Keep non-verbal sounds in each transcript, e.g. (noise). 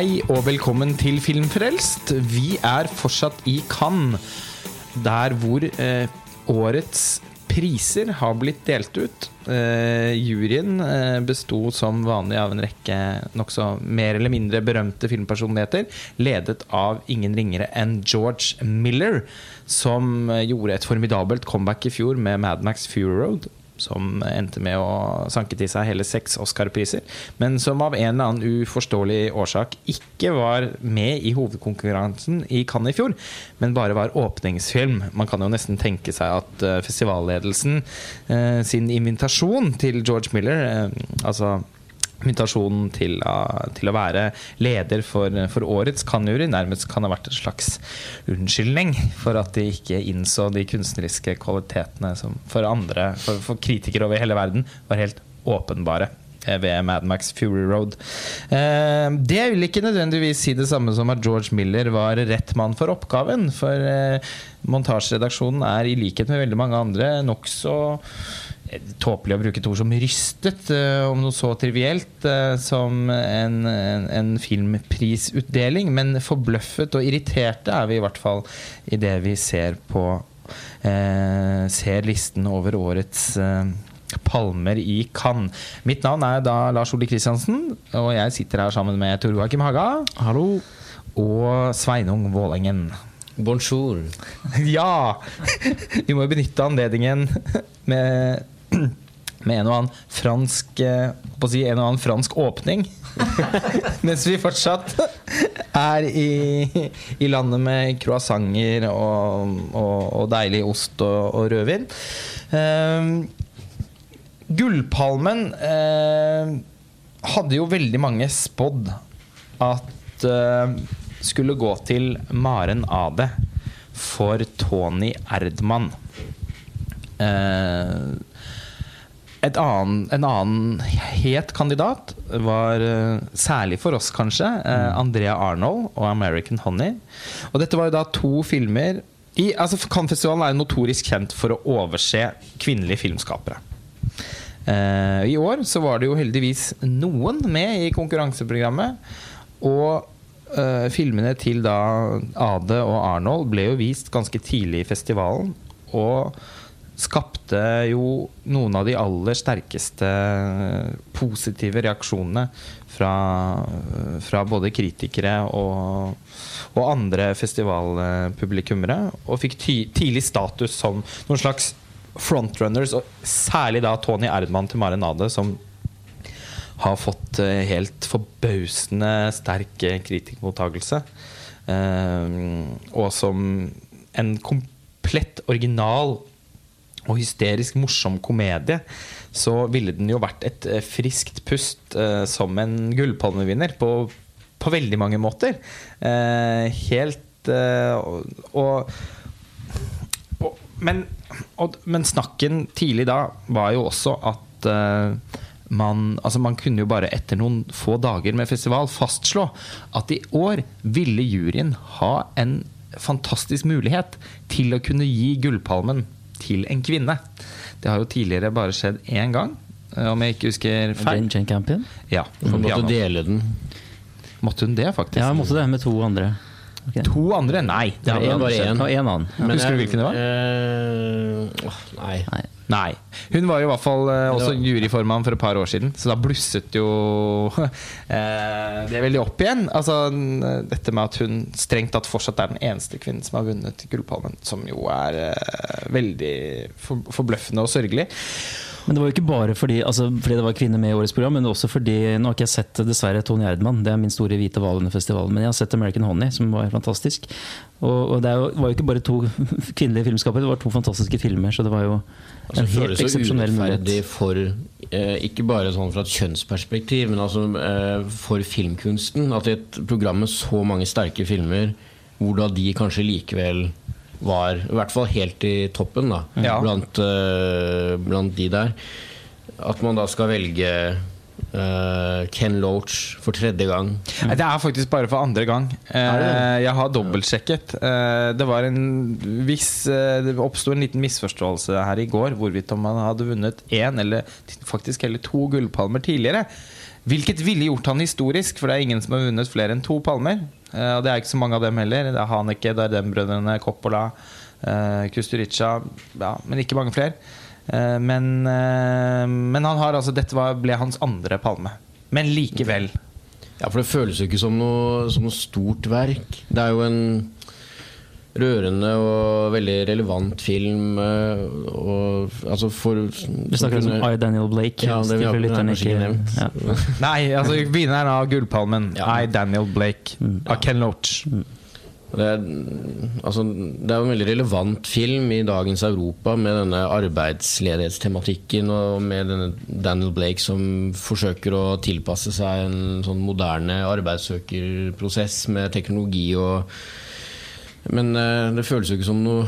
Hei og velkommen til Filmfrelst. Vi er fortsatt i Cannes, der hvor eh, årets priser har blitt delt ut. Eh, juryen eh, besto som vanlig av en rekke nokså mer eller mindre berømte filmpersonligheter, ledet av ingen ringere enn George Miller, som eh, gjorde et formidabelt comeback i fjor med Mad Max Fury Road som endte med å sanke til seg hele seks Oscar-priser, men som av en eller annen uforståelig årsak ikke var med i hovedkonkurransen i Cannes i fjor, men bare var åpningsfilm. Man kan jo nesten tenke seg at uh, festivalledelsen uh, sin invitasjon til George Miller, uh, altså invitasjonen til, til, å være leder for, for årets Cannes-jury nærmest kan ha vært en slags unnskyldning for at de ikke innså de kunstneriske kvalitetene som for andre, for, for kritikere over hele verden, var helt åpenbare eh, ved Mad Max Fury Road. Eh, det vil ikke nødvendigvis si det samme som at George Miller var rett mann for oppgaven. For eh, montasjeredaksjonen er i likhet med veldig mange andre nokså tåpelig å bruke et ord som rystet, uh, om noe så trivielt uh, som en, en, en, filmprisutdeling. Men forbløffet og irriterte er vi i hvert fall i det vi ser på uh, Ser listen over årets palmer i Cannes. Mitt navn er da Lars Ole Kristiansen, og jeg sitter her sammen med Tor Joakim Haga. Hallo. Og Sveinung Vålengen. Bonjour. (laughs) ja! (laughs) Vi må benytte anledningen med (clears throat) med en og annen fransk eh, si, en og annen fransk åpning. (laughs) Mens vi fortsatt er i, i landet med croissanter og, og, og, deilig ost og, og rødvin. Uh, Gullpalmen uh, hadde jo veldig mange spådd at uh, skulle gå til Maren Ade for Tony Erdmann. Uh, Annen, en annen het kandidat var, uh, særlig for oss kanskje, uh, Andrea Arnold og 'American Honey'. Og dette var jo da to filmer i, altså Cannes-festivalen er jo notorisk kjent for å overse kvinnelige filmskapere. Uh, I år så var det jo heldigvis noen med i konkurranseprogrammet. Og filmene til da Ade og Arnold ble jo vist ganske tidlig i festivalen. Og skapte jo noen av de aller sterkeste positive reaksjonene fra, fra både kritikere og, og, andre festivalpublikummere. Og fikk ty, tidlig status som noen slags frontrunners, og særlig da Tony Erdmann til Mare Nade, som har fått eh, helt forbausende sterk eh, kritikermottakelse. Uh, og som en komplett original og hysterisk morsom komedie, så ville den jo vært et eh, friskt pust eh, som en gullpalmevinner på, på, veldig mange måter. Eh, helt eh, og, og, men, og, men, snakken tidlig da var jo også at man, altså man kunne jo bare etter noen få dager med festival fastslå at i år ville juryen ha en fantastisk mulighet til å kunne gi Gullpalmen til en kvinne. Det har jo tidligere bare skjedd én gang, eh, om jeg ikke husker feil. Jane Campion? Ja. Hun måtte dele den. Måtte hun det, faktisk? Ja, hun måtte det med to andre. Okay. To andre? Nei. Det var bare én. annen. Husker du hvilken det var? Uh, nei. nei. Nei. Hun var jo i hvert fall eh, også juryformann for et par år siden, så da blusset jo (laughs) eh, det veldig opp igjen. Altså Dette med at hun strengt tatt fortsatt er den eneste kvinnen som har vunnet Gullpalmen, som jo er eh, veldig for, forbløffende og sørgelig. Men det var jo ikke bare fordi, altså, fordi, det var kvinner med i årets program, men også fordi Nå har ikke jeg sett dessverre Tony Erdman, det er min store hvite hval under festivalen. Men jeg har sett American Honey, som var fantastisk. Og, og det var jo ikke bare to (laughs) kvinnelige filmskapere, det var to fantastiske filmer. Så det var jo altså, en helt eksepsjonell mulighet. For, eh, ikke bare sånn fra et kjønnsperspektiv, men altså eh, for filmkunsten. At i et program med så mange sterke filmer, hvor da de kanskje likevel var i hvert fall helt i toppen da, ja. blant, uh, blant, de der. At man da skal velge uh, Ken Loach for tredje gang. Nei, det er faktisk bare for andre gang. Uh, jeg har dobbeltsjekket. det var en viss Det oppsto en liten misforståelse her i går hvorvidt om han hadde vunnet én eller faktisk heller to gullpalmer tidligere. Hvilket ville gjort han historisk, for det er ingen som har vunnet flere enn to palmer. Uh, og det er ikke så mange av dem heller. Det er Haneke, Dardem-brødrene, Coppola, uh, Kusturica ja, Men ikke mange flere. Uh, men, men, han har altså dette ble hans andre palme. Men likevel. Ja, for det føles jo ikke som noe, som noe stort verk. Det er jo en rørende og veldig relevant film. Eh, og, altså for, du snakker om I. Daniel Blake? Ja, det vi har, kanskje ikke nevnt. Ja. (laughs) Nei, altså vinneren av Gullpalmen, ja. I. Daniel Blake mm. av Ken Loach. Mm. Det er, altså, det er en veldig relevant film i dagens Europa med denne arbeidsledighetstematikken og med denne Daniel Blake som forsøker å tilpasse seg en sånn moderne arbeidssøkerprosess med teknologi og men eh, det føles jo ikke som noe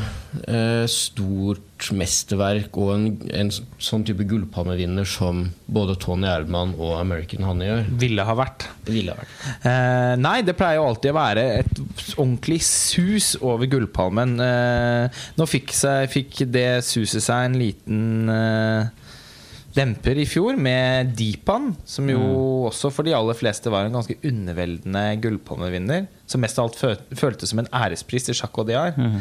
eh, stort mesterverk og en, en sånn type gullpalmevinner som både Tony Erdman og American Honey gjør. Ville ha vært. Ville ha vært. Eh, nei, det pleier jo alltid å være et ordentlig sus over gullpalmen. Eh, nå fikk, seg, fikk, det suset seg en liten eh, demper i fjor med Deepan, som jo mm. også for de aller fleste var en ganske underveldende gullpalmevinner. Som mest av alt føltes som en ærespris til Jacques Audiard. Mm.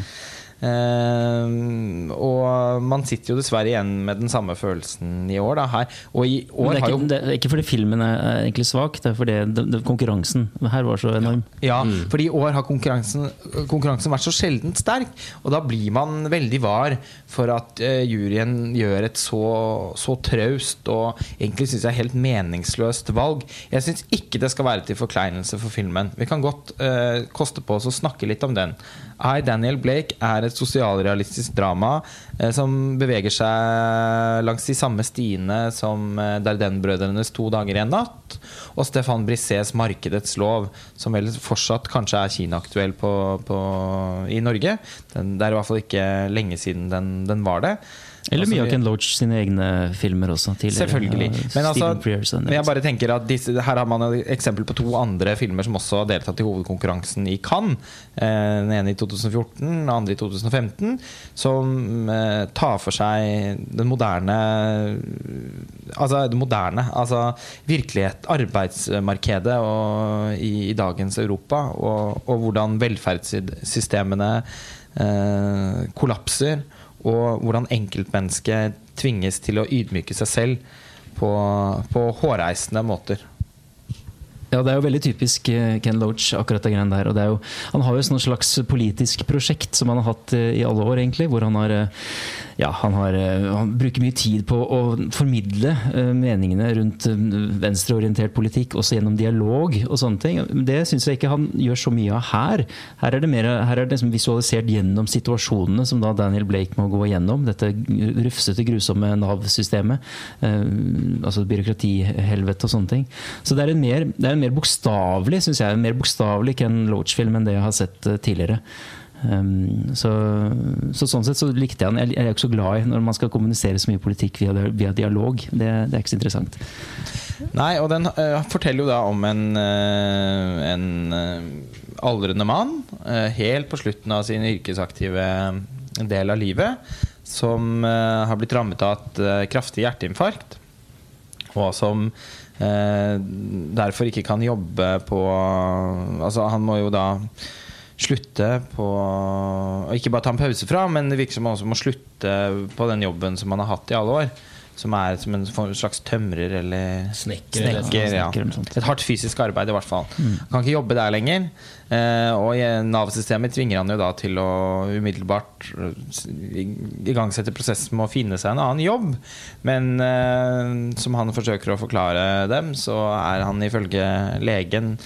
Uh, og man sitter jo dessverre igjen med den samme følelsen i år. Da, her. Og i år det, er ikke, jo, det er ikke fordi filmen er egentlig svak, det er fordi det, det, konkurransen her var så enorm. Ja, mm. fordi i år har konkurransen, konkurransen, vært så sjeldent sterk. Og da blir man veldig var for at uh, juryen gjør et så, så traust og egentlig syns jeg helt meningsløst valg. Jeg syns ikke det skal være til forkleinelse for filmen. Vi kan godt uh, koste på oss å snakke litt om den. I, Daniel Blake er et sosialrealistisk drama eh, som beveger seg langs de samme stiene som eh, Darden-brødrenes 'To dager i en natt' og Stefan Brissés 'Markedets lov', som vel fortsatt kanskje er kinaaktuell i Norge. Den, det er i hvert fall ikke lenge siden den, den var det. Eller mye av Ken Loach sine egne filmer også. Selvfølgelig. Men altså, men jeg bare tenker at disse, her har man et eksempel på to andre filmer som også har deltatt i hovedkonkurransen i Cannes. Eh, den ene i 2014, den andre i 2015. Som eh, tar for seg den moderne Altså det moderne. Altså virkelighet, arbeidsmarkedet og, i, i, dagens Europa. Og, og hvordan velferdssystemene eh, kollapser og hvordan enkeltmennesket tvinges til å ydmyke seg selv på, på hårreisende måter. Ja, Det er jo veldig typisk eh, Ken Loach, akkurat det greiene der. og jo, Han har jo et slags politisk prosjekt som han har hatt eh, i alle år, egentlig. Hvor han har eh, ja, han, har, han bruker mye tid på å formidle meningene rundt venstreorientert politikk, også gjennom dialog og sånne ting. Det syns jeg ikke han gjør så mye av her. Her er det, mer, her er det liksom visualisert gjennom situasjonene som da Daniel Blake må gå gjennom. Dette rufsete, grusomme Nav-systemet. altså byråkratihelvete og sånne ting. Så det er en mer, det er en mer bokstavelig, syns jeg, en mer bokstavelig Ken Loach-film enn det jeg har sett eh, tidligere. Um, så, så, sånn sett så likte jeg den. Jeg er ikke så glad i når man skal kommunisere så mye politikk via, via dialog. Det, det, er ikke så interessant. Nei, og den uh, forteller jo da om en, uh, en uh, aldrende mann helt på slutten av sin yrkesaktive del av livet som har blitt rammet av et kraftig hjerteinfarkt. Og som derfor ikke kan jobbe på Altså, han må jo da slutte på Ikke bare ta en pause fra, men det virker som man også må slutte på den jobben som han har hatt i alle år. Som er som en slags tømrer eller snekker. snekker ja. Et hardt fysisk arbeid, i hvert fall. Mm. Kan ikke jobbe der lenger. Eh, og Nav-systemet tvinger han jo da til å umiddelbart igangsette prosessen med å finne seg en annen jobb. Men eh, som han forsøker å forklare dem, så er han ifølge legen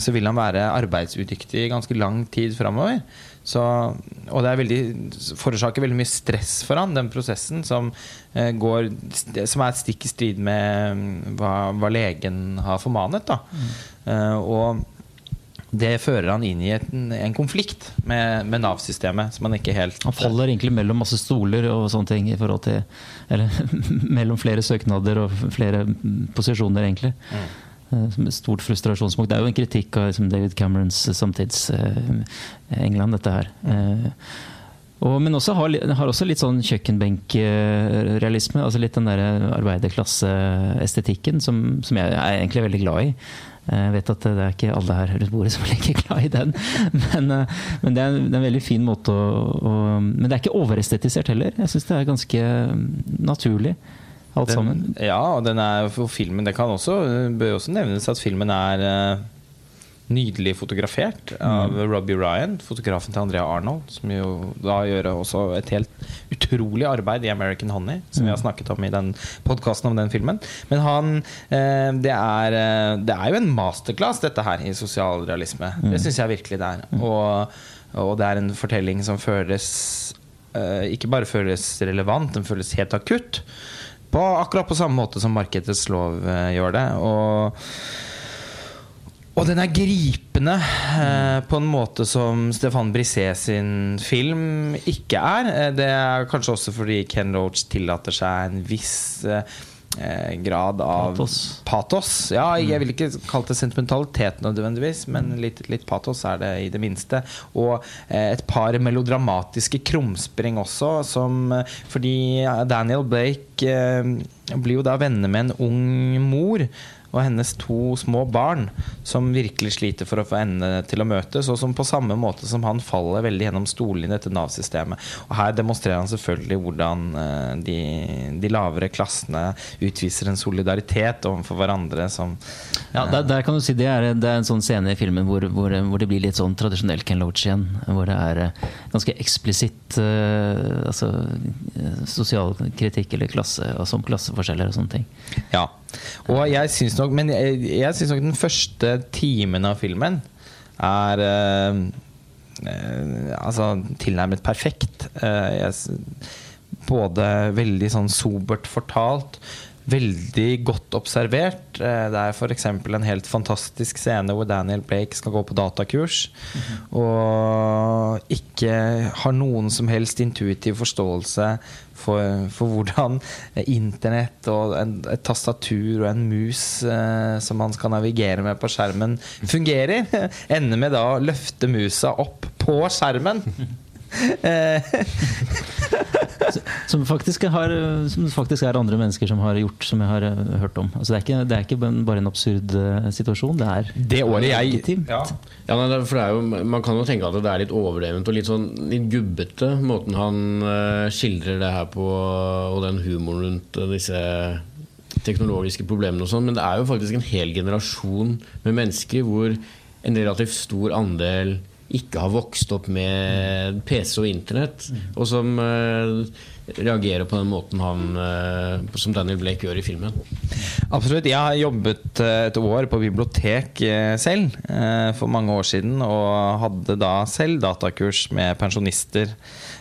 så vil han være arbeidsudyktig i ganske lang tid framover. Så, og det er veldig, forårsaker veldig mye stress for han, den prosessen, som, eh, går, som er stikk i strid med mm, hva, hva legen har formanet. Da. Mm. Uh, og det fører han inn i en, en konflikt med, med Nav-systemet. som Han ikke helt Han faller egentlig mellom masse stoler og sånne ting. i forhold til Eller (laughs) mellom flere søknader og flere posisjoner, egentlig. Mm. Eh, stort frustrasjonspunkt. Det er jo en kritikk av liksom, David Camerons samtids-England, eh, dette her. Og, men også har, har, også litt sånn kjøkkenbenkrealisme. Altså litt den der arbeiderklasseestetikken som, som jeg er egentlig veldig glad i. Jeg vet at det er ikke alle her rundt bordet som er like glad i den. (laughs) Men, men det, er, det, er, en veldig fin måte å, å Men det er ikke overestetisert heller. Jeg syns det er ganske naturlig. Alt den, sammen. Ja, og den er for filmen Det kan også, bør også nevnes at filmen er nydelig fotografert av mm. Robbie Ryan, fotografen til Andrea Arnold, som jo da gjør også et helt utrolig arbeid i American Honey, som mm. vi har snakket om i den podkasten om den filmen. Men han uh, det, er, eh, det er jo en masterclass, dette her, i sosialrealisme. Mm. Det syns jeg virkelig det er. Mm. Og, og, det er en fortelling som føles Ikke bare føles relevant, den føles helt akutt. På akkurat på samme måte som markedets lov gjør det. Og og den er gripende eh, på en måte som Stefan Brisset sin film ikke er. Eh, det er kanskje også fordi Ken Roach tillater seg en viss eh, eh, grad av patos. patos. Ja, jeg vil ikke kalle det sentimentalitet nødvendigvis, men litt, litt, patos er det i det minste. Og eh, et par melodramatiske krumspring også, som Fordi Daniel Blake eh, blir jo da venner med en ung mor og hennes to små barn, som virkelig sliter for å få endene til å møtes, og som på samme måte som han faller veldig gjennom stolene i dette Nav-systemet. Og her demonstrerer han selvfølgelig hvordan eh, de, de, lavere klassene utviser en solidaritet overfor hverandre som Ja, der, der, kan du si det er, det er en sånn scene i filmen hvor, hvor, hvor, det blir litt sånn tradisjonell Ken Loach igjen. Hvor det er eh, ganske eksplisitt uh, altså, sosial kritikk eller klasse, altså om klasseforskjeller og sånne ting. Ja, og jeg syns nok Men jeg, jeg syns nok den første timen av filmen er uh, uh, Altså tilnærmet perfekt. Uh, jeg, både veldig sånn sobert fortalt, veldig godt observert. Det er f.eks. en helt fantastisk scene hvor Daniel Blake skal gå på datakurs. Mm -hmm. Og ikke har noen som helst intuitiv forståelse for, for hvordan internett og en, et tastatur og en mus eh, som man skal navigere med på skjermen, fungerer. (laughs) Ender med da å løfte musa opp på skjermen. (laughs) (laughs) som, faktisk har, som faktisk er andre mennesker som har gjort, som jeg har uh, hørt om. Altså det, er ikke, det, er ikke, bare en absurd uh, situasjon. Det er det året jeg ja. ja for det er jo, Man kan jo tenke at det er litt overdrevent og litt sånn litt gubbete, måten han uh, skildrer det her på, og den humoren rundt disse teknologiske problemene og sånn. Men det er jo faktisk en hel generasjon med mennesker hvor en relativt stor andel ikke har vokst opp med PC og Internett, og som uh, reagerer på den måten han, uh, som Daniel Blake gjør i filmen. Absolutt. Jeg har jobbet eh, et år på bibliotek selv for mange år siden, og hadde da selv datakurs med pensjonister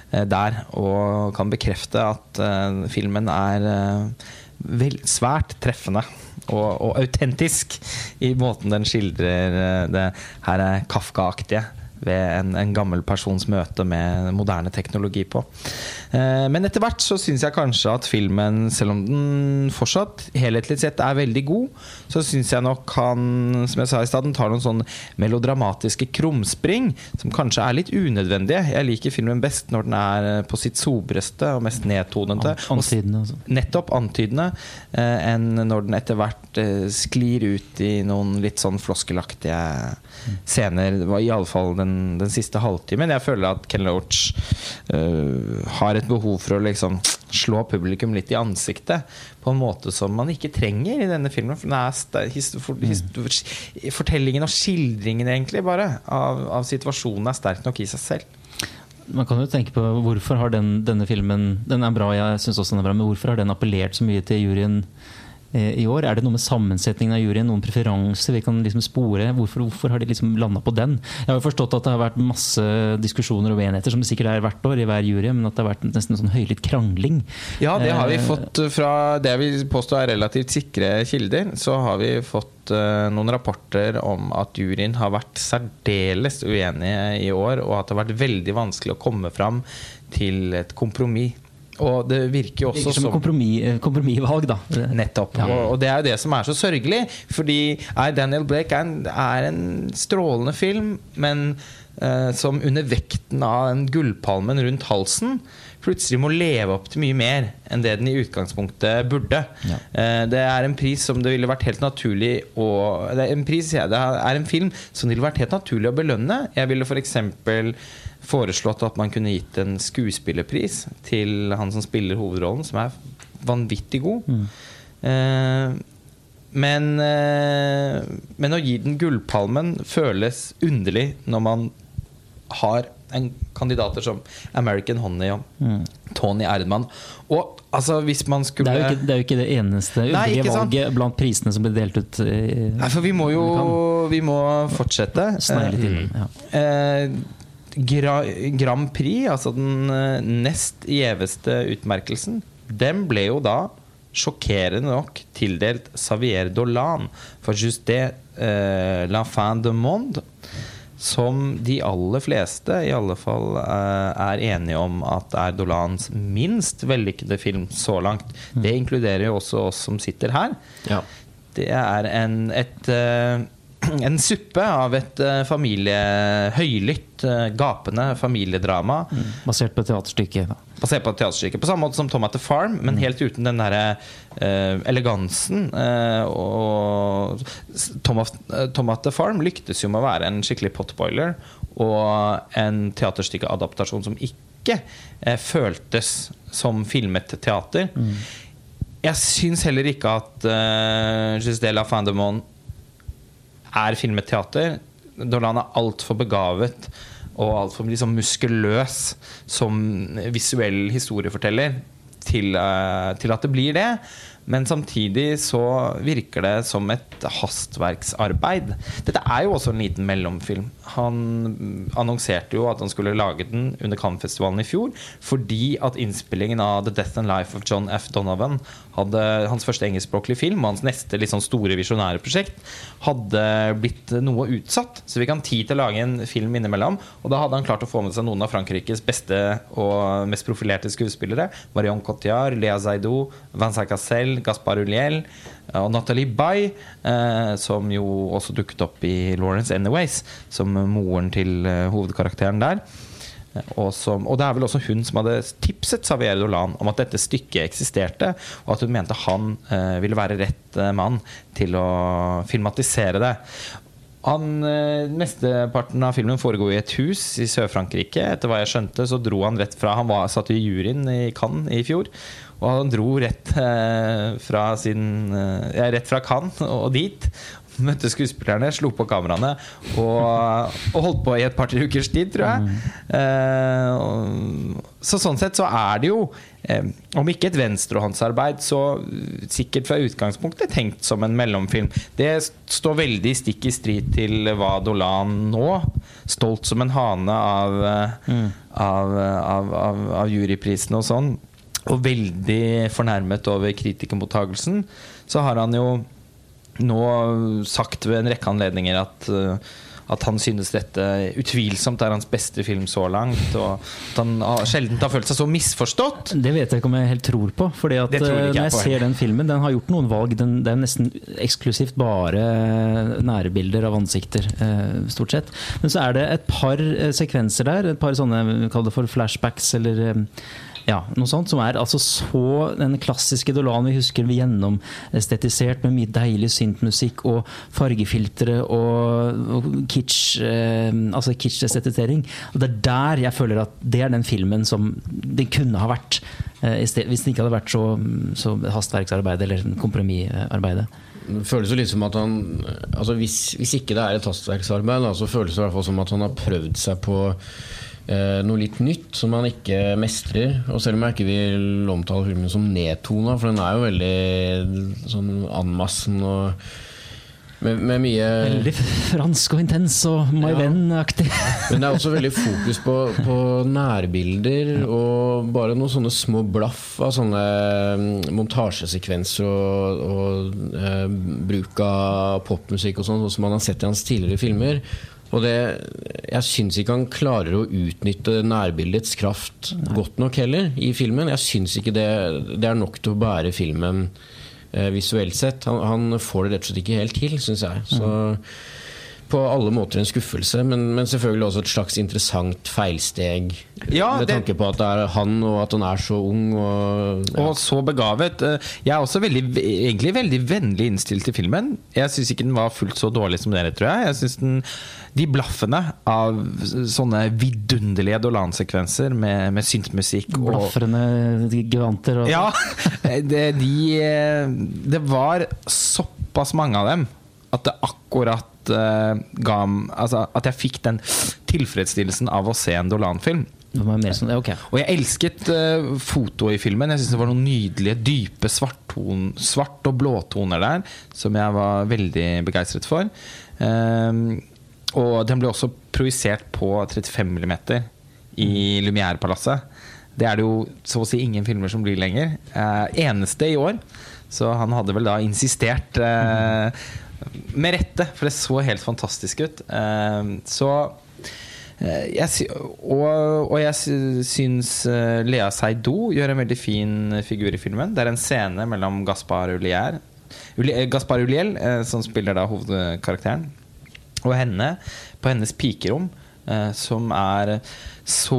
der, og kan bekrefte at filmen er vel, svært treffende og, og, autentisk i måten den skildrer det her Kafka-aktige ved en, en, gammel persons møte med moderne teknologi på. Eh, men etter hvert så syns jeg kanskje at filmen, selv om den fortsatt helhetlig sett er veldig god, så syns jeg nok han, som jeg sa i stad, tar noen sånn melodramatiske krumspring som kanskje er litt unødvendige. Jeg liker filmen best når den er på sitt sobreste og mest nedtonende. Antydende, altså. Nettopp antydende, eh, enn når den etter hvert eh, sklir ut i noen litt sånn floskelaktige scener. Iallfall den, den siste halvtimen. Jeg føler at Ken Loach uh, har et behov for å liksom slå publikum litt i ansiktet på en måte som man ikke trenger i denne filmen. For, mm. Fortellingen og skildringen egentlig bare av, av situasjonen er sterk nok i seg selv man kan jo tenke på hvorfor har den, denne filmen Den er bra, jeg synes også den er bra, men hvorfor har den appellert så mye til juryen i år? Er det noe med sammensetningen av juryen, noen preferanser vi kan liksom spore? Hvorfor, hvorfor har de liksom landa på den? Jeg har jo forstått at det har vært masse diskusjoner og uenigheter, som det sikkert er hvert år i hver jury, men at det har vært nesten en sånn høylytt krangling. Ja, det har vi eh, fått fra det vi påstår er relativt sikre kilder. Så har vi fått eh, noen rapporter om at juryen har vært særdeles uenige i år, og at det har vært veldig vanskelig å komme fram til et kompromiss. Og det virker jo også som et kompromiss, eh, kompromissvalg, da. Nettopp. Ja. Og, det er jo det som er så sørgelig. Fordi Daniel Blake er en, er en strålende film, men eh, som under vekten av den gullpalmen rundt halsen plutselig må leve opp til mye mer enn det den i utgangspunktet burde. Ja. Eh, det er en pris som det ville vært helt naturlig å Det er en, pris, det er en film som det ville vært helt naturlig å belønne. Jeg ville f.eks. For foreslått at man kunne gitt en skuespillerpris til han som spiller hovedrollen, som er vanvittig god. Mm. Eh, men, eh, men å gi den gullpalmen føles underlig når man har en kandidater som American Honey og mm. Tony Erdman. Og altså, hvis man skulle Det er jo ikke det, jo ikke det eneste underlige valget blant prisene som ble delt ut. I, Nei, for vi må jo vi må fortsette. Snaile til. Mm. Ja. Eh, Gra Grand Prix, altså den eh, nest gjeveste utmerkelsen, den ble jo da sjokkerende nok tildelt Xavier Dolan for just det eh, La fin de monde. Som de aller fleste i alle fall eh, er enige om at er Dolans minst vellykkede film så langt. Mm. Det inkluderer jo også oss som sitter her. Ja. Det er en, et eh, (clears throat) en suppe av et uh, familie, høylytt, uh, gapende familiedrama. Mm. Basert på teaterstykket. Basert på teaterstykket. På samme måte som Tom at the Farm, men mm. helt uten den derre uh, elegansen. og Tom, Tom at the Farm lyktes jo med å være en skikkelig potboiler og en teaterstykkeadaptasjon som ikke føltes som filmet teater. Mm. Jeg syns heller ikke at uh, Gisdela Fandemon er filmet teater. Dolan er altfor begavet og altfor liksom muskuløs som visuell historieforteller til, uh, til at det blir det. Men samtidig så virker det som et hastverksarbeid. Dette er jo også en liten mellomfilm. Han annonserte jo at han skulle lage den under Cannes-festivalen i fjor fordi at innspillingen av The Death and Life of John F. Donovan, hadde, hans første engelskspråklige film og hans neste litt sånn store visjonære prosjekt, hadde blitt noe utsatt. Så vi kan tid til å lage en film innimellom. Og da hadde han klart å få med seg noen av Frankrikes beste og mest profilerte skuespillere. Marion Cotillard, Lea Zaidou, Vincent Cassel Gaspar Uliel eh, og Nathalie Bay, eh, som jo også dukket opp i Lawrence Anyways, som moren til eh, hovedkarakteren der. Og, som, og, det er vel også hun som hadde tipset Xavier Dolan om at dette stykket eksisterte, og at hun mente han eh, ville være rett eh, mann til å filmatisere det. Han, eh, Mesteparten av filmen foregår i et hus i Sør-Frankrike. Etter hva jeg skjønte, så dro han rett fra Han var, satt i juryen i Cannes i fjor. Og han dro rett eh, fra, sin, eh, ja, rett fra Cannes og dit. Møtte skuespillerne, slo på kameraene og, og holdt på i et par-tre ukers tid, tror jeg. Mm. Eh, så sånn sett så er det jo, om ikke et venstrehåndsarbeid, så sikkert fra utgangspunktet tenkt som en mellomfilm. Det står veldig stikk i strid til hva Dolan nå, stolt som en hane av, mm. av, av, av, av juryprisene og sånn, og veldig fornærmet over kritikermottagelsen, så har han jo nå sagt ved en rekke anledninger at, uh, at han synes dette utvilsomt er hans beste film så langt. Og at han har sjelden har følt seg så misforstått. Det vet jeg ikke om jeg helt tror på. Fordi at jeg Når jeg ser den filmen, den har gjort noen valg. Den, det er nesten eksklusivt bare nærebilder av ansikter, uh, stort sett. Men så er det et par sekvenser der, et par sånne, vi kaller det for flashbacks, eller ja, noe sånt som er altså så den klassiske Dolan vi husker vi gjennomestetisert med mye deilig syntmusikk og fargefiltre og, og kitsch eh, altså kitsch-estetisering. Det er der jeg føler at det er den filmen som det kunne ha vært eh, hvis det ikke hadde vært så, så hastverksarbeid eller kompromissarbeid. Det føles jo litt som at han altså hvis, hvis ikke det er et hastverksarbeid, så føles det i hvert fall som at han har prøvd seg på noe litt nytt som man ikke mestrer. Og selv om jeg ikke vil omtale filmen som nedtona, for den er jo veldig sånn anmassen og med, med, mye Veldig fransk og intens og My ja. Venn-aktig. Men det er også veldig fokus på, på nærbilder og bare noen sånne små blaff av sånne mm, montasjesekvenser og, og eh, bruk av popmusikk og sånn, som man har sett i hans tidligere filmer. Og det, jeg syns ikke han klarer å utnytte nærbildets kraft Nei. godt nok heller i filmen. Jeg syns ikke det, det, er nok til å bære filmen eh, visuelt sett. Han, han, får det rett og slett ikke helt til, syns jeg. Så, på alle måter en skuffelse, men, men, selvfølgelig også et slags interessant feilsteg. Ja, med tanke på at det er han, og at han er så ung. Og, ja. og så begavet. Eh, jeg er også veldig, egentlig veldig vennlig innstilt til filmen. Jeg syns ikke den var fullt så dårlig som dere, tror jeg. Jeg synes den de blaffene av sånne vidunderlige Dolan-sekvenser med, med syntmusikk Blaffrende giganter og Ja! (laughs) Det, de, det var såpass mange av dem at det akkurat uh, ga altså, At jeg fikk den tilfredsstillelsen av å se en Dolan-film. Sånn, okay. Og jeg elsket uh, fotoet i filmen. Jeg synes det var noen nydelige, dype svartton, svart- og blåtoner der som jeg var veldig begeistret for. Um, og den ble også projisert på 35 mm i Lumière-palasset. Det er det jo så å si ingen filmer som blir lenger. Uh, eneste i år. Så han hadde vel da insistert eh, med rette, for det så helt fantastisk ut. Eh, så eh, jeg, og, og, jeg syns eh, Lea Seido gjør en veldig fin figur i filmen. Det er en scene mellom Gaspar Ulier Gaspar Uliel, som spiller da hovedkarakteren, og henne på hennes pikerom, som er så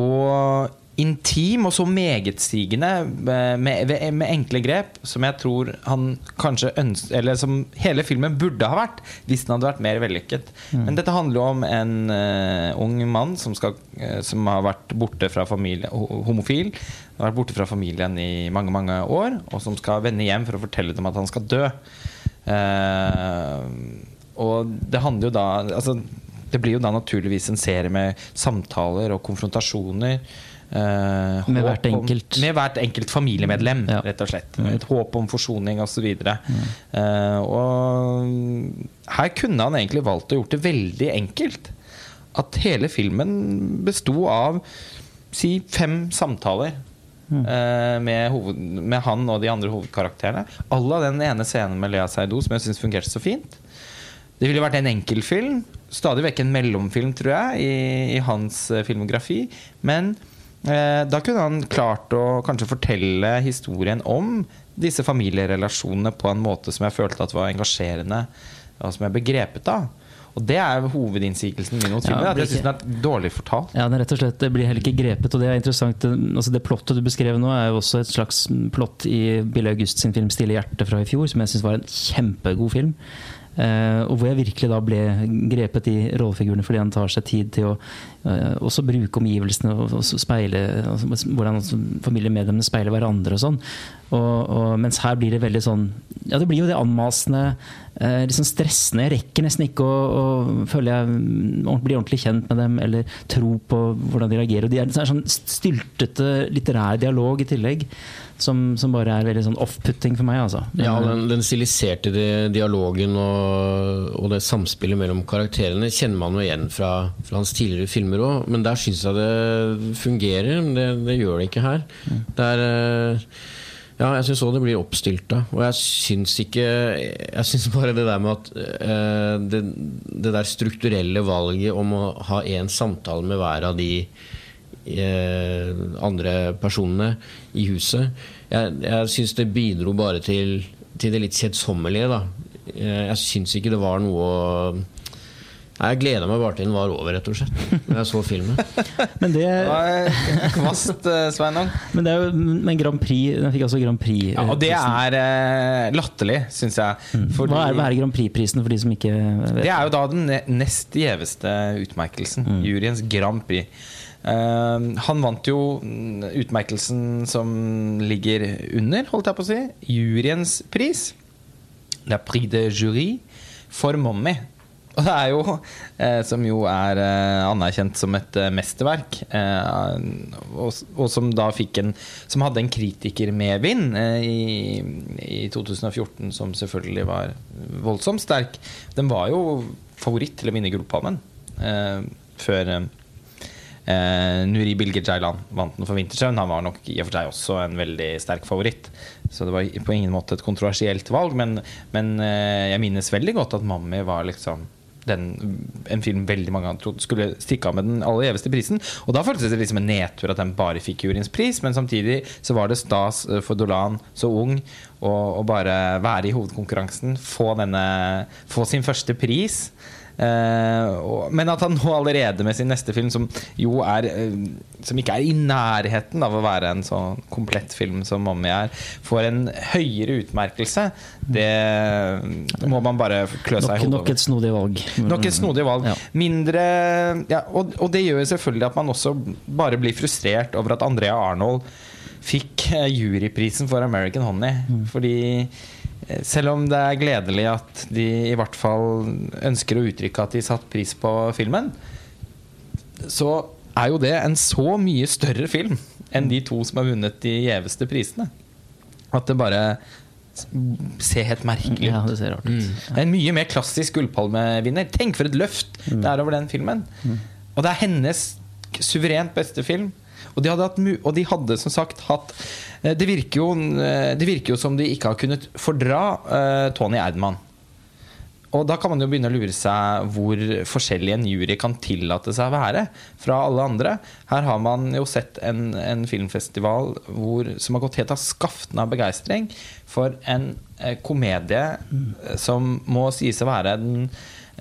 intim og så megetsigende med, med, med, enkle grep som jeg tror han kanskje ønsker Eller som hele filmen burde ha vært hvis den hadde vært mer vellykket. Mm. Men dette handler jo om en uh, ung mann som, skal, uh, som, har vært borte fra familie, homofil. Har vært borte fra familien i mange mange år, og som skal vende hjem for å fortelle dem at han skal dø. Uh, og det handler jo da altså, Det blir jo da naturligvis en serie med samtaler og konfrontasjoner. Eh, med, hvert enkelt. Om, med hvert enkelt familiemedlem, ja. rett og slett. Et håp om forsoning osv. Mm. Eh, og her kunne han egentlig valgt å gjort det veldig enkelt. At hele filmen besto av si fem samtaler Mm. Eh, med, hoved, med, han og de andre hovedkarakterene. Alle den ene scenen med Lea Seidou som jeg syns fungerte så fint. Det ville vært en enkeltfilm. Stadig vekk en mellomfilm, tror jeg, i, i hans uh, filmografi. Men uh, da kunne han klart å kanskje fortelle historien om disse familierelasjonene på en måte som jeg følte at var engasjerende, og som jeg begrepet av. Og det er hovedinnsigelsen min mot filmen. Ja, at jeg syns den er dårlig fortalt. Ja, den rett og slett, Det blir heller ikke grepet, og det er interessant. Altså det plottet du beskrev nå, er jo også et slags plott i Bille August sin film 'Stille hjerte' fra i fjor, som jeg syns var en kjempegod film. Uh, og hvor jeg virkelig da ble grepet i rollefigurene fordi han tar seg tid til å uh, også bruke omgivelsene og, speile altså, hvordan familiemedlemmene speiler hverandre og sånn. Og, og, mens her blir det veldig sånn Ja, det blir jo det anmasende, uh, liksom stressende. Jeg rekker nesten ikke å, å føle jeg blir ordentlig kjent med dem eller tro på hvordan de reagerer. Og de er, det er sånn styltete litterær dialog i tillegg som, som, bare er veldig sånn off-putting for meg. Altså. Ja, den, den stiliserte dialogen og, og, det samspillet mellom karakterene kjenner man jo igjen fra, fra hans tidligere filmer òg, men der syns jeg det fungerer. Det, det, gjør det ikke her. Mm. Det er eh, ja, jeg syns òg det blir oppstylta. Og jeg syns ikke Jeg syns (laughs) bare det der med at uh, det, det, der strukturelle valget om å ha én samtale med hver av de andre personene i huset. Jeg, jeg syns det bidro bare til, til det litt kjedsommelige. Da. Eh, jeg syns ikke det var noe jeg gleda meg bare til den var over, rett og slett. Da jeg så filmen. (laughs) men det Kvast, eh, Sveinung. Men det er jo men Grand Prix Den fikk altså Grand Prix. Ja, og det er latterlig, syns jeg. Mm. Fordi, hva, er, hva er Grand Prix-prisen for de som ikke vet? Det er jo da den nest gjeveste utmerkelsen. Mm. Juryens Grand Prix. Uh, han vant jo utmerkelsen som ligger under, holdt jeg på å si, juryens pris. La Prix de Jury for Mommy. Og det er jo, eh, som jo er eh, anerkjent som et eh, mesterverk, og, som da fikk en Som hadde en kritikermedvind eh, i, i 2014, som selvfølgelig var voldsomt sterk. Den var jo favoritt til å vinne Gullpalmen før Eh, Nuri Bilge Jailan vant den for Vintersøvn. Han var nok i og for seg også en veldig sterk favoritt. Så det var på ingen måte et kontroversielt valg, men, men eh, jeg minnes veldig godt at Mammi var liksom den, en film veldig mange trodde skulle stikke av med den aller gjeveste prisen. Og da føltes det liksom en nedtur at den bare fikk juryens pris, men samtidig så var det stas eh, for Dolan, så ung, å, å bare være i hovedkonkurransen, få, denne, få sin første pris. Uh, men at han nå allerede med sin neste film, som jo er uh, Som ikke er i nærheten av å være en sånn komplett film som Mommy er, får en høyere utmerkelse, det må man bare klø seg i hodet over. Nok et snodig valg. Nok et snodig valg. Ja. Mindre ja, og, og, det gjør jo selvfølgelig at man også bare blir frustrert over at Andrea Arnold fikk eh, juryprisen for American Honey. Mm. Fordi Eh, selv om det er gledelig at de i hvert fall ønsker å uttrykke at de satt pris på filmen, så er jo det en så mye større film enn de to som har vunnet de gjeveste prisene. At det bare ser helt merkelig ut. Ja, det ser rart ut. Mm. En mye mer klassisk gullpalmevinner. Tenk for et løft mm. det er over den filmen. Mm. Og det er hennes suverent beste film. Og de hadde, hatt, og de hadde som sagt hatt eh, det virker, jo, eh, det virker, jo, som de ikke har kunnet fordra uh, Tony Erdman. Og da kan man jo begynne å lure seg hvor forskjellig en jury kan tillate seg å være fra alle andre. Her har man jo sett en, en filmfestival hvor, som har gått helt av skaften av begeistring for en eh, komedie mm. som må sies å være den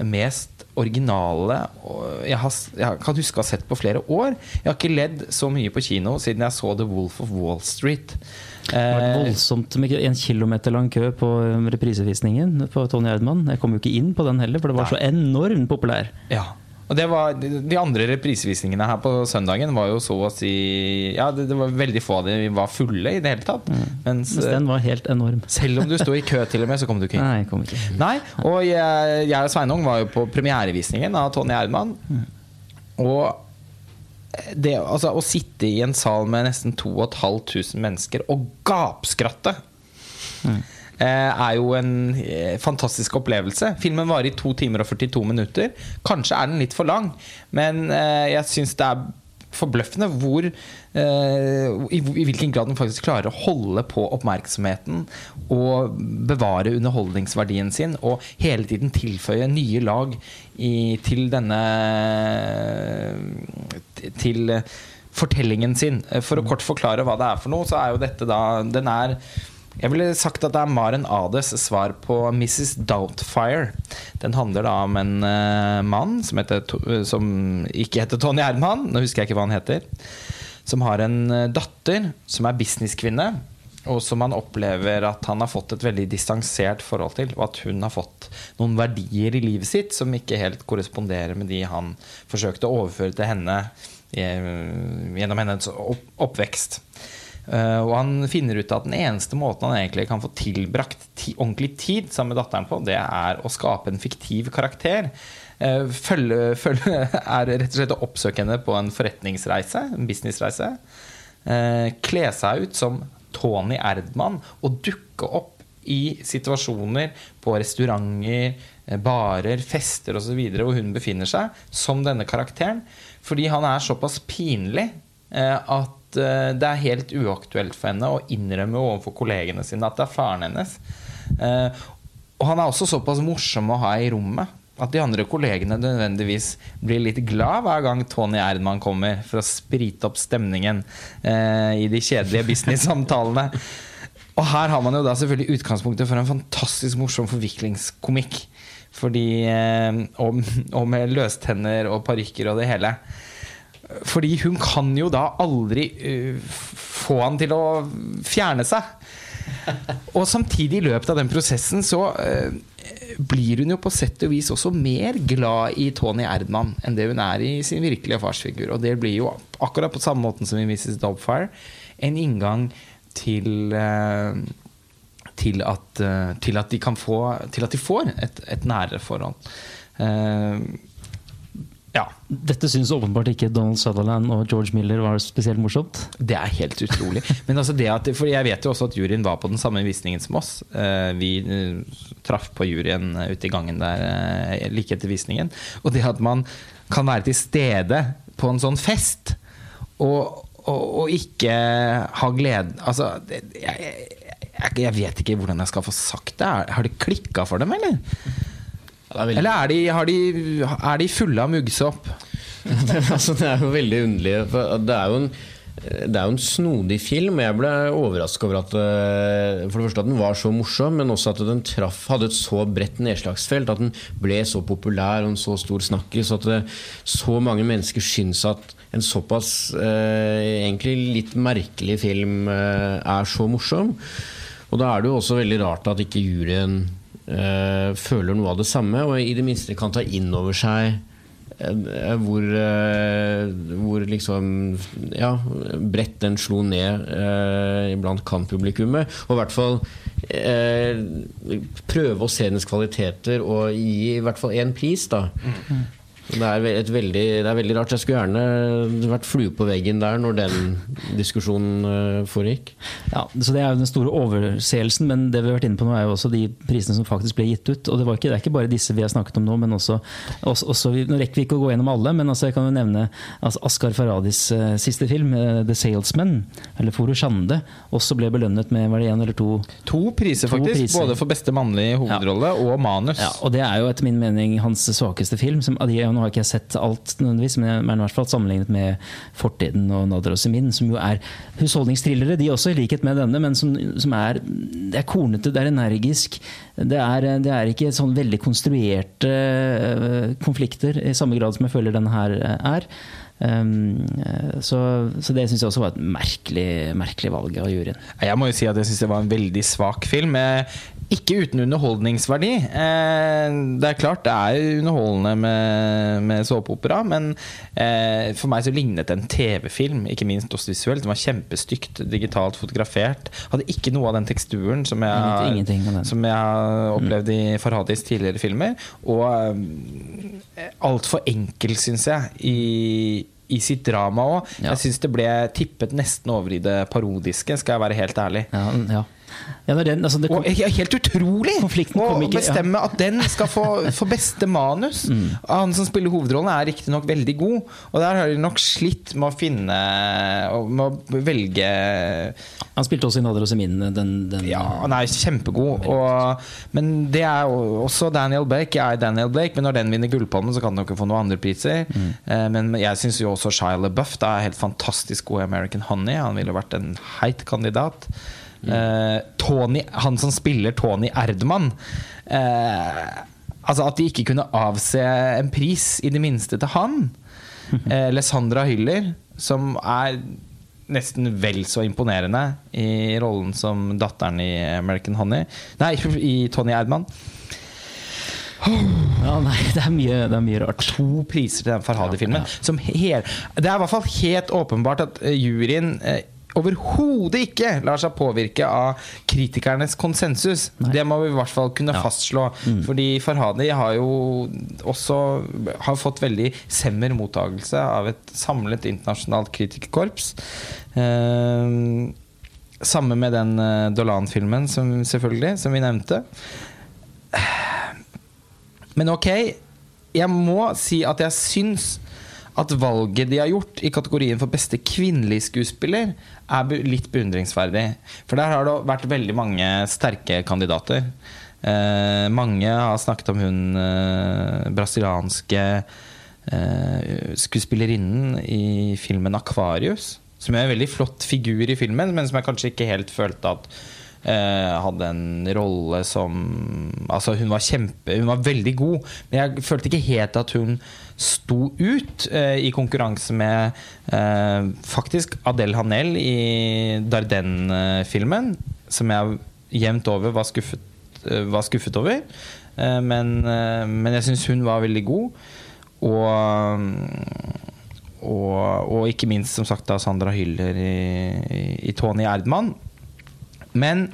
mest originale jeg, har, jeg, kan huske å ha sett på flere år. Jeg har ikke ledd så mye på kino siden jeg så The Wolf of Wall Street. Det var vært voldsomt med en kilometer lang kø på reprisevisningen på Tony Erdmann. Jeg kom jo ikke inn på den heller, for det var så enormt populær. Ja, og det var, De andre reprisevisningene her på søndagen var jo så å si Ja, det, det var veldig få av dem var fulle i det hele tatt. Mm. Mens, Mens, den var helt enorm. (laughs) Selv om du sto i kø til og med, så kom du ikke inn. Nei, jeg kom ikke. Nei, Og jeg, jeg og Sveinung var jo på premierevisningen av Tony Erdmann. Mm. Og det, altså, å sitte i en sal med nesten 2500 mennesker og gapskratte mm. Eh, er jo en eh, fantastisk opplevelse. Filmen varer i 2 timer og 42 minutter. Kanskje er den litt for lang, men eh, jeg syns det er forbløffende hvor i, hvilken grad den faktisk klarer å holde på oppmerksomheten og bevare underholdningsverdien sin, og hele tiden tilføye nye lag i, til denne Til fortellingen sin. For å kort forklare hva det er for noe, så er jo dette da Den er jeg ville sagt at det er Maren Ades svar på Mrs. Doubtfire. Den handler da om en uh, mann som, heter, som, ikke heter Tony Herman, nå husker jeg ikke hva han heter, som har en uh, datter som er businesskvinne, og som han opplever at han har fått et veldig distansert forhold til, og at hun har fått noen verdier i livet sitt som ikke helt korresponderer med de han forsøkte å overføre til henne eh, gjennom hennes oppvekst. Uh, og han finner ut at den eneste måten han egentlig kan få tilbrakt ordentlig tid sammen med datteren på, det er å skape en fiktiv karakter. Uh, følge, følge, (laughs) er rett og slett å oppsøke henne på en forretningsreise, en businessreise. Uh, kle seg ut som Tony Erdmann og dukke opp i situasjoner på restauranter, barer, fester osv. hvor hun befinner seg, som denne karakteren. Fordi han er såpass pinlig at Eh, det er helt uaktuelt for henne å innrømme overfor kollegene sine at det er faren hennes. Eh, og han er også såpass morsom å ha i rommet at de andre kollegene nødvendigvis blir litt glad hver gang Tony Erdman kommer for å sprite opp stemningen eh, i de kjedelige business-samtalene. Og her har man jo da selvfølgelig utgangspunktet for en fantastisk morsom forviklingskomikk. Fordi, og, og med løstenner og parykker og det hele. Fordi hun kan jo da aldri uh, få han til å fjerne seg. (laughs) Og samtidig, i løpet av den prosessen, så uh, blir hun jo på sett og vis også mer glad i Tony Erdman enn det hun er i sin virkelige farsfigur. Og det blir jo akkurat på samme måten som i Mrs. Dobfire en inngang til uh, til at, til at, de kan få Til at de får et, et nærere forhold. Uh, ja. Dette syns åpenbart ikke Donald Sutherland og George Miller var spesielt morsomt. Det er helt utrolig. Men altså det at, for jeg vet jo også at juryen var på den samme visningen som oss. Eh, vi eh, traff på juryen ute i gangen der eh, like etter visningen. Og det at man kan være til stede på en sånn fest og, og, og ikke ha glede Altså, jeg, jeg, jeg, vet ikke hvordan jeg skal få sagt det. Har det klikka for dem, eller? Veldig... Eller er de, de, er de, fulle av muggsopp? (laughs) altså, det er jo veldig underlig. det er jo en det er jo en snodig film. Jeg ble overraska over at eh, For det første at den var så morsom, men også at den traff, hadde et så bredt nedslagsfelt. At den ble så populær og en så stor snakkis. At det, så mange mennesker syns at en såpass eh, egentlig litt merkelig film eh, er så morsom. Og da er det jo også veldig rart at ikke juryen eh, føler noe av det samme, og i det minste kan ta inn over seg Eh, hvor, eh, hvor liksom Ja, bredt den slo ned eh, blant kan-publikummet. Og i hvert fall eh, prøve å se hennes kvaliteter og gi i hvert fall én pris, da. Mm. Det er, veldig, det er, veldig, rart. Jeg skulle gjerne vært flue på veggen der når den diskusjonen uh, foregikk. Ja, så Det er jo den store overseelsen, men det vi har vært inne på nå er jo også de prisene som faktisk ble gitt ut. og Det, ikke, det er ikke bare disse vi har snakket om nå, men også, også, også Nå rekker vi ikke å gå gjennom alle, men altså jeg kan jo nevne altså Askar Faradis uh, siste film, uh, 'The Salesman', eller 'Foro Shande', også ble belønnet med var det én eller to To priser, to faktisk. Priser. Både for beste mannlige hovedrolle ja. og manus. Ja, og Det er jo etter min mening hans svakeste film. som de er nå har ikke jeg sett alt, nødvendigvis, men i hvert fall sammenlignet med Fortiden og Nader og Semin, som jo er husholdningsthrillere, de også, i likhet med denne, men som, som er, det er kornete, det er energisk. Det er, det er ikke sånn veldig konstruerte uh, konflikter i samme grad som jeg føler denne her eh, er. Um, så, så, det syns jeg også var et merkelig, merkelig valg av juryen. Jeg må jo si at jeg syns det var en veldig svak film. Ikke uten underholdningsverdi. Eh, det er klart det er underholdende med, med såpeopera, men eh, for meg så lignet det en TV-film, ikke minst også visuelt. Den var kjempestygt digitalt fotografert. Hadde ikke noe av den teksturen som jeg, som jeg opplevde opplevd i Farhadis tidligere filmer. Og eh, altfor enkel, syns jeg, i i sitt drama òg. Ja. Jeg syns det ble tippet nesten over i det parodiske, skal jeg være helt ærlig. Ja, ja. Ja, den, altså kom, og helt utrolig å bestemme at den skal få, (laughs) få beste manus! Mm. Han som spiller hovedrollen, er riktignok veldig god, og der har de nok slitt med å finne Med å velge Han spilte også i Nader og Semin. Den, den, ja, han er kjempegod. Og, men det er også Daniel Blake. Jeg er Daniel Blake, men når den vinner Gullpalmen, så kan den jo ikke få noen andre priser. Mm. Eh, men jeg syns jo også Shia LaBeouf er helt fantastisk god i American Honey. Han ville vært en heit kandidat. Uh, Tony, han som spiller Tony Erdmann uh, Altså At de ikke kunne avse en pris, i det minste, til han. (laughs) Uh, Lesandra Hyller, som er nesten vel så imponerende i rollen som datteren i American Honey Nei, i Tony Erdmann. (sighs) Ja, nei, det er, mye, det er mye rart. To priser til den Farhadi-filmen. Ja, ja. Det er i hvert fall helt åpenbart at juryen overhodet ikke lar seg påvirke av kritikernes konsensus. Nei. Det må vi i hvert fall kunne ja. fastslå. Mm. Fordi Farhadi har jo også har fått veldig semmer mottagelse av et samlet internasjonalt kritikerkorps. Eh, samme med den uh, Dolan-filmen, som, selvfølgelig, som vi nevnte. Men ok, jeg må si at jeg syns at valget de har gjort i kategorien for beste kvinnelige skuespiller, er litt beundringsverdig. For der har det vært veldig mange sterke kandidater. Eh, mange har snakket om hun eh, brasilianske eh, skuespillerinnen i filmen 'Akvarius'. Som er en veldig flott figur i filmen, men som jeg kanskje ikke helt følte at eh, hadde en rolle som Altså, hun var kjempe Hun var veldig god, men jeg følte ikke helt at hun sto ut eh, i konkurranse med eh, faktisk Adele Hanel i Darden-filmen, som jeg jevnt over var skuffet, eh, var skuffet over. Eh, men, eh, men, jeg syns hun var veldig god. Og, og, og, ikke minst som sagt da Sandra Hyller i, i Tony Erdmann. Men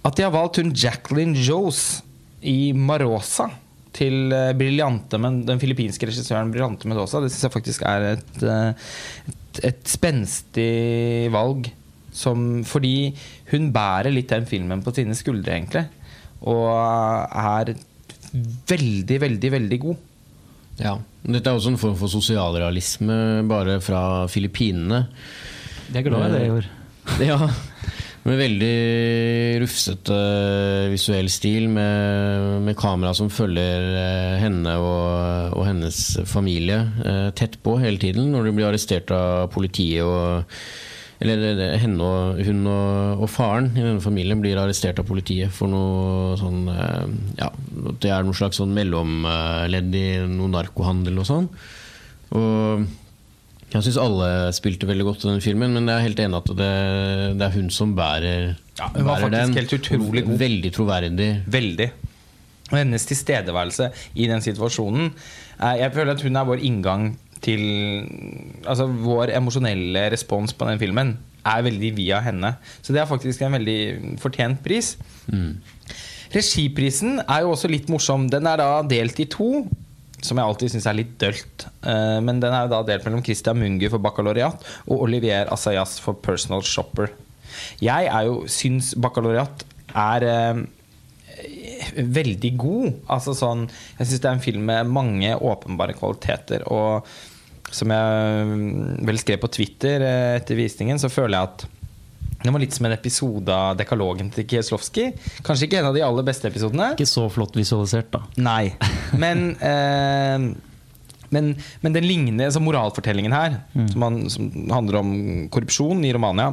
at de har valgt hun Jacqueline Joes i Marosa til eh, briljante, men den filippinske regissøren Briljante Medosa. det syns jeg faktisk er et, eh, et, et spenstig valg. Som, fordi hun bærer litt den filmen på sine skuldre, egentlig. Og er veldig, veldig, veldig god. Ja. Dette er også en form for sosialrealisme, bare fra Filippinene. Det er glad i det i år. Ja, med veldig rufsete visuell stil, med, med kamera som følger eh, henne og, og, hennes familie eh, tett på hele tiden når de blir arrestert av politiet. og eller henne og, hun og, og, faren i denne familien blir arrestert av politiet for noe sånn Ja, det er noe slags sånn mellomledd i noe narkohandel og sånn. Og jeg syns alle spilte veldig godt i den filmen, men jeg er helt enig at det, det er hun som bærer, ja, hun var bærer faktisk helt utrolig god. Veldig troverdig. Veldig. Og hennes tilstedeværelse i den situasjonen Jeg føler at hun er vår inngang til Altså vår emosjonelle respons på den filmen er veldig via henne. Så det er faktisk en veldig fortjent pris. Mm. Regiprisen er jo også litt morsom. Den er da delt i to som jeg alltid syns er litt dølt. Uh, men den er jo da delt mellom Christian Mungu for baccalaureat og Olivier Assayas for personal shopper. Jeg er jo syns baccalaureat er uh, veldig god. Altså sånn, jeg syns det er en film med mange åpenbare kvaliteter. Og som jeg mm, vel skrev på Twitter uh, etter visningen, så føler jeg at det var litt som en episode av dekalogen til Kieslowski. Kanskje ikke en av de aller beste episodene. Ikke så flott visualisert, da. Nei. Men, (laughs) eh, men, men den ligner altså Moralfortellingen her, mm. som, han, som, handler om korrupsjon i Romania,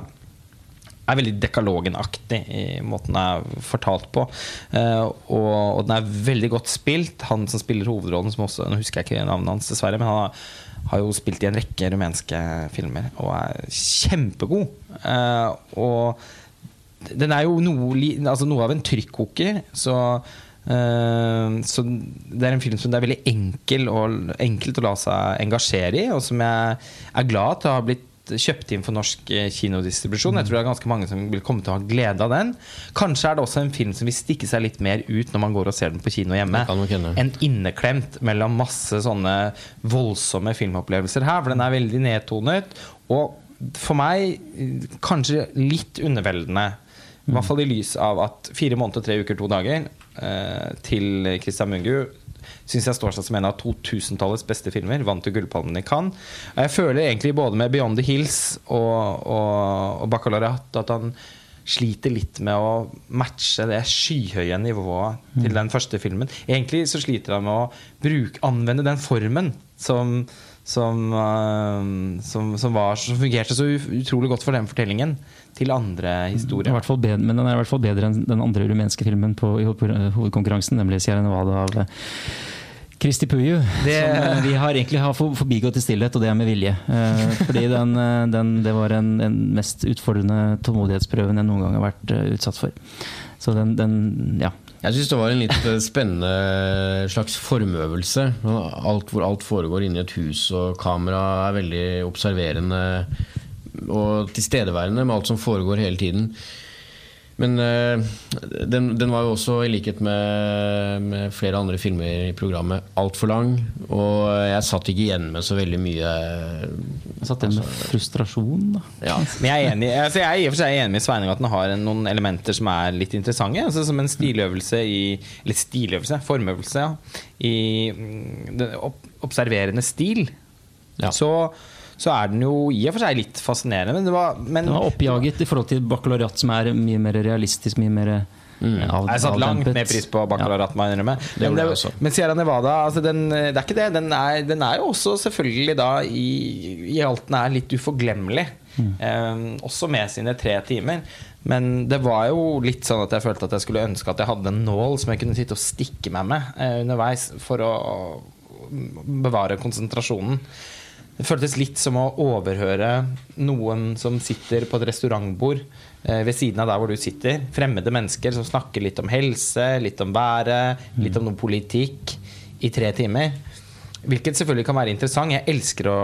er veldig dekalogenaktig i måten den er fortalt på. Eh, og, og, den er veldig godt spilt. Han som spiller hovedrollen, som også, nå husker jeg ikke navnet hans, dessverre, men han har har jo spilt i en rekke rumenske filmer og er kjempegod. Uh, og den er jo noe, altså noe av en trykkoker, så uh, så det er en film som det er veldig enkel og, enkelt å la seg engasjere i, og som jeg er glad til å ha blitt kjøpt inn for norsk eh, kinodistribusjon. Jeg tror det er ganske mange som vil komme til å ha glede av den. Kanskje er det også en film som vil stikke seg litt mer ut når man går og ser den på kino hjemme. En inneklemt mellom masse sånne voldsomme filmopplevelser her. For den er veldig nedtonet. Og for meg kanskje litt underveldende. I hvert fall i lys av at fire måneder, tre uker, to dager eh, til Christian Mungu syns jeg står seg som en av 2000-tallets beste filmer. Vant til Gullpalmen i Cannes. Og jeg føler egentlig både med 'Beyond the Hills' og, og, og 'Bacalaureat' at han sliter litt med å matche det skyhøye nivået til mm. den første filmen. Egentlig så sliter han med å bruke, anvende den formen som, som, uh, som, som, var, som fungerte så utrolig godt for den fortellingen, til andre historier. Bedre, men den er i hvert fall bedre enn den andre rumenske filmen på, i hovedkonkurransen, nemlig 'Sierra Nevada' av Kristi Puju. Det... Som eh, vi har egentlig har forbigått i stillhet, og det er med vilje. Eh, fordi den, eh, den, det var den mest utfordrende tålmodighetsprøven jeg noen gang har vært utsatt for. Så den, den ja. Jeg syns det var en litt spennende slags formøvelse. Alt, hvor alt foregår inni et hus, og kameraet er veldig observerende og tilstedeværende med alt som foregår hele tiden. Men uh, den, den, var jo også, i likhet med, med flere andre filmer i programmet, altfor lang. Og jeg satt ikke igjen med så veldig mye Jeg satt igjen med altså, frustrasjon, da. Ja. Men jeg er enig altså jeg er i og for seg enig med Sveining at den har noen elementer som er litt interessante. Altså som en stiløvelse i Eller stiløvelse, formøvelse, ja. I mm, den observerende stil. Ja. Så så er den jo i og for seg litt fascinerende. Men det var, men, den var oppjaget i forhold til baccalaureat, som er mye mer realistisk. mye mer Mm. Av, jeg satt langt mer pris på baccalaureat, ja. men, det, men Sierra Nevada altså den, det er ikke det. Den er, den er, jo også selvfølgelig da i, i alt den er litt uforglemmelig. Mm. Um, også med sine tre timer. Men det var jo litt sånn at jeg følte at jeg skulle ønske at jeg hadde en nål som jeg kunne sitte og stikke meg med uh, underveis for å bevare konsentrasjonen. Det føltes litt som å overhøre noen som sitter på et restaurantbord eh, ved siden av der hvor du sitter. Fremmede mennesker som snakker litt om helse, litt om været, litt om noe politikk i tre timer. Hvilket selvfølgelig kan være interessant. Jeg elsker å,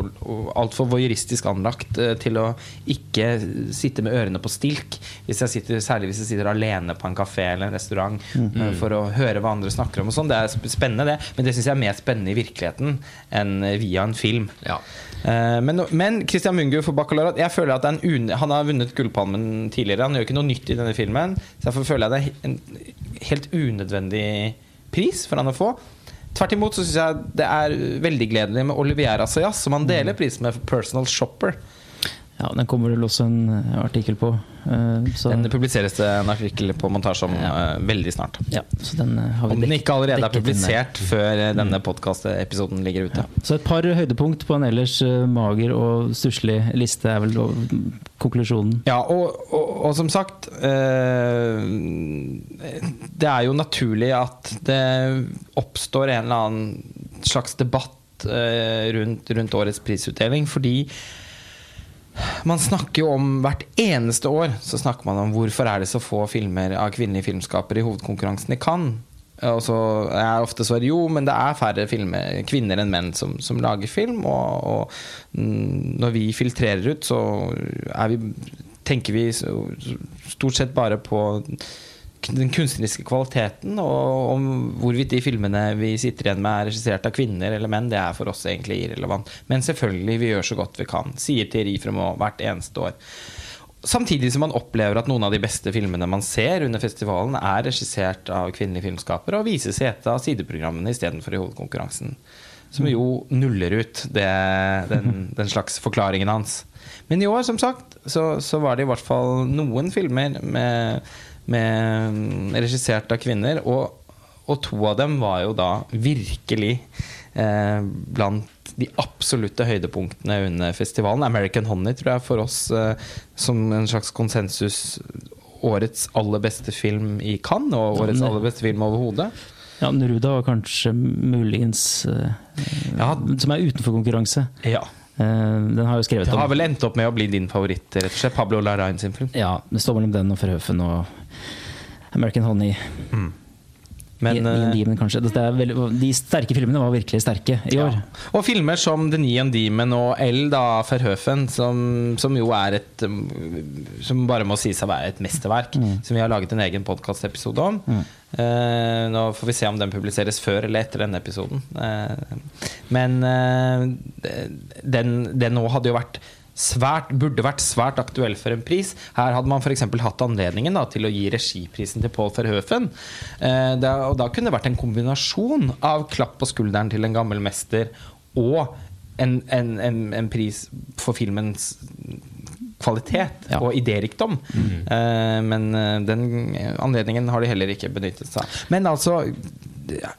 å, å altfor voyeuristisk anlagt eh, til å ikke sitte med ørene på stilk. Hvis jeg sitter, særlig hvis jeg sitter alene på en kafé eller en restaurant mm. for å høre hva andre snakker om. og sånn Det er spennende, det. Men det syns jeg er mer spennende i virkeligheten enn via en film. Ja. Men, men, Christian Mungu for Bacalaureat Jeg føler at un, Han har vunnet Gullpalmen tidligere. Han gjør ikke noe nytt i denne filmen. Så derfor føler jeg det er en helt unødvendig pris for han å få. Tvert imot så syns jeg det er veldig gledelig med Olivier Assayas, som han deler pris med for Personal Shopper. Ja, Den kommer vel også en artikkel på. Så. Den publiseres det en artikkel på montasje om ja. uh, veldig snart. Ja, så den har vi Om den ikke allerede er publisert før denne mm. podkastepisoden ligger ute. Ja. Så et par høydepunkt på en ellers mager og stusslig liste er vel konklusjonen. Ja, og, og, som sagt uh, Det er jo naturlig at det oppstår en eller annen slags debatt uh, rundt, rundt årets prisutdeling, fordi man snakker jo om hvert eneste år så snakker man om hvorfor er det så få filmer av kvinnelige filmskapere i hovedkonkurransen i Cannes. Og så er ofte svaret jo, men det er færre filmer, kvinner enn menn som, som lager film. Og, og, når vi filtrerer ut, så er vi, tenker vi stort sett bare på den kunstneriske kvaliteten, og om hvorvidt de filmene vi sitter igjen med, er regissert av kvinner eller menn, det er for oss egentlig irrelevant. Men selvfølgelig, vi gjør så godt vi kan, sier Thierry Fremaux hvert eneste år. Samtidig som man opplever at noen av de beste filmene man ser under festivalen, er regissert av kvinnelige filmskapere og vises i et av sideprogrammene istedenfor i hovedkonkurransen. Som jo nuller ut det, den, den, slags forklaringen hans. Men i år, som sagt, så, så var det i hvert fall noen filmer med med, mm, regissert av kvinner. Og, og, to av dem var jo da virkelig eh, blant de absolutte høydepunktene under festivalen. American Honey tror jeg for oss eh, som en slags konsensus årets aller beste film i Cannes, og årets aller beste film overhodet. Ja, Neruda var kanskje muligens eh, ja. Som er utenfor konkurranse. Ja. Uh, den har jo skrevet om Det har vel endt opp med å bli din favoritt, rett og slett? Pablo Larrain sin film? Ja, det står mellom den og Forhøfen og American Honey. Mm. Men, I, i Demon, de sterke filmene var virkelig sterke i år. Og filmer som The Neon Demon og L, da, Verhøfen, som, som, jo er et Som bare må sies å være et mesterverk. Mm. Som vi har laget en egen podkastepisode om. Mm. Uh, nå får vi se om den publiseres før eller etter denne episoden. Uh, men uh, den, den nå hadde jo vært svært, burde vært svært aktuell for en pris. Her hadde man f.eks. hatt anledningen da, til å gi regiprisen til Paul Verhoeven. Da, og da kunne det vært en kombinasjon av klapp på skulderen til en gammel mester og en, en, en, en pris for filmens kvalitet ja. og idérikdom. Mm. Uh, men eh, den anledningen har de heller ikke benyttet seg av. Men altså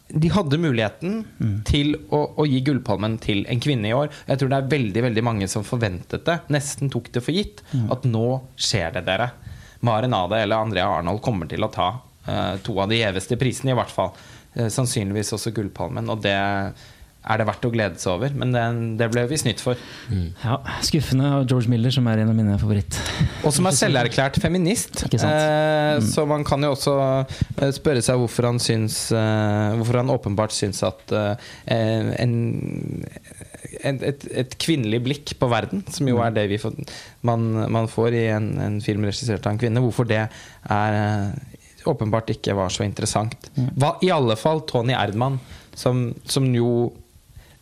de hadde muligheten mm. til å, å, gi Gullpalmen til en kvinne i år. Jeg tror det er veldig veldig mange som forventet det. Nesten tok det for gitt. Mm. At nå skjer det, dere. Maren Ade eller Andrea Arnold kommer til å ta uh, to av de gjeveste prisene, i hvert fall. Uh, sannsynligvis også Gullpalmen. Og det er det verdt å glede seg over. Men det, det ble vi snytt for. Mm. Ja, Skuffende av George Miller, som er en av mine favoritt. Og som er selverklært feminist. Eh, mm. Så man kan jo også eh, spørre seg hvorfor han syns eh, Hvorfor han åpenbart syns at eh, en, et, et, et, kvinnelig blikk på verden, som jo er det får, man, man, får i en, en film regissert av en kvinne, hvorfor det er eh, åpenbart ikke var så interessant. Mm. Hva, I alle fall Tony Erdman, som, som jo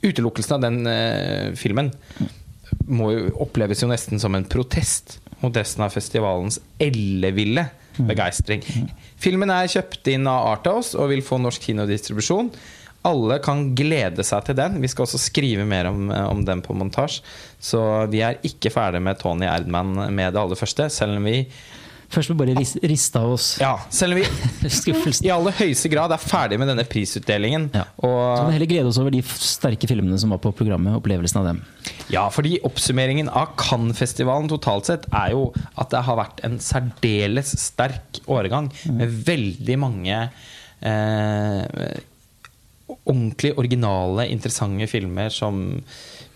Utelukkelsen av den eh, filmen må jo oppleves jo nesten som en protest mot resten av festivalens elleville mm. begeistring. Filmen er kjøpt inn av Arthouse og vil få norsk kinodistribusjon. Alle kan glede seg til den. Vi skal også skrive mer om, eh, om den på montasje. Så vi er ikke ferdig med Tony Erdman med det aller første, selv om vi Først må vi bare riste av oss Ja, selv om vi (laughs) i aller høyeste grad er ferdig med denne prisutdelingen. Ja. Og så må vi heller glede oss over de sterke filmene som var på programmet. Opplevelsen av dem. Ja, fordi oppsummeringen av Cannes-festivalen totalt sett er jo at det har vært en særdeles sterk åregang mm. med veldig mange eh, ordentlig originale, interessante filmer som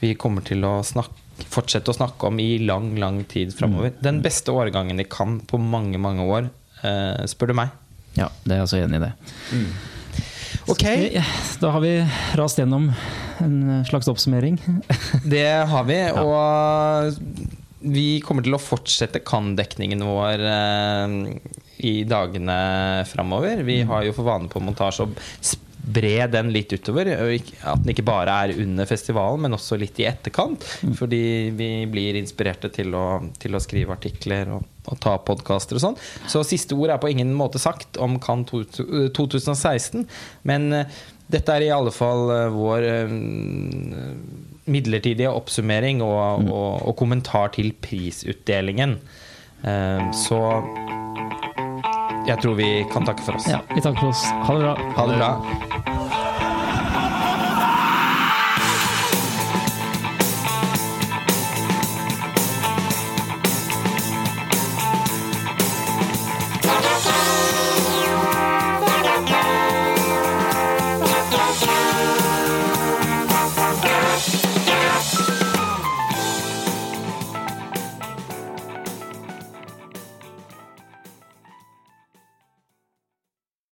vi kommer til å snakke fortsette å snakke om i lang, lang tid framover. Mm. Den beste årgangen de kan på mange, mange år, eh, spør du meg. Ja, det er jeg også enig i det. Mm. Ok. Da har vi rast gjennom en slags oppsummering. (laughs) det har vi. Og vi kommer til å fortsette kan-dekningen vår eh, i dagene framover. Vi mm. har jo for vane på montasje å bre den litt utover. At den ikke bare er under festivalen, men også litt i etterkant. Mm. Fordi vi blir inspirerte til å, til å skrive artikler og, og ta podkaster og sånn. Så siste ord er på ingen måte sagt om Cannes 2016. Men Dette er i alle fall vår midlertidige oppsummering og, mm. og, og kommentar til prisutdelingen. Så jeg tror vi kan takke for oss. Ja, vi takker for oss. Ha det bra. Ha det bra.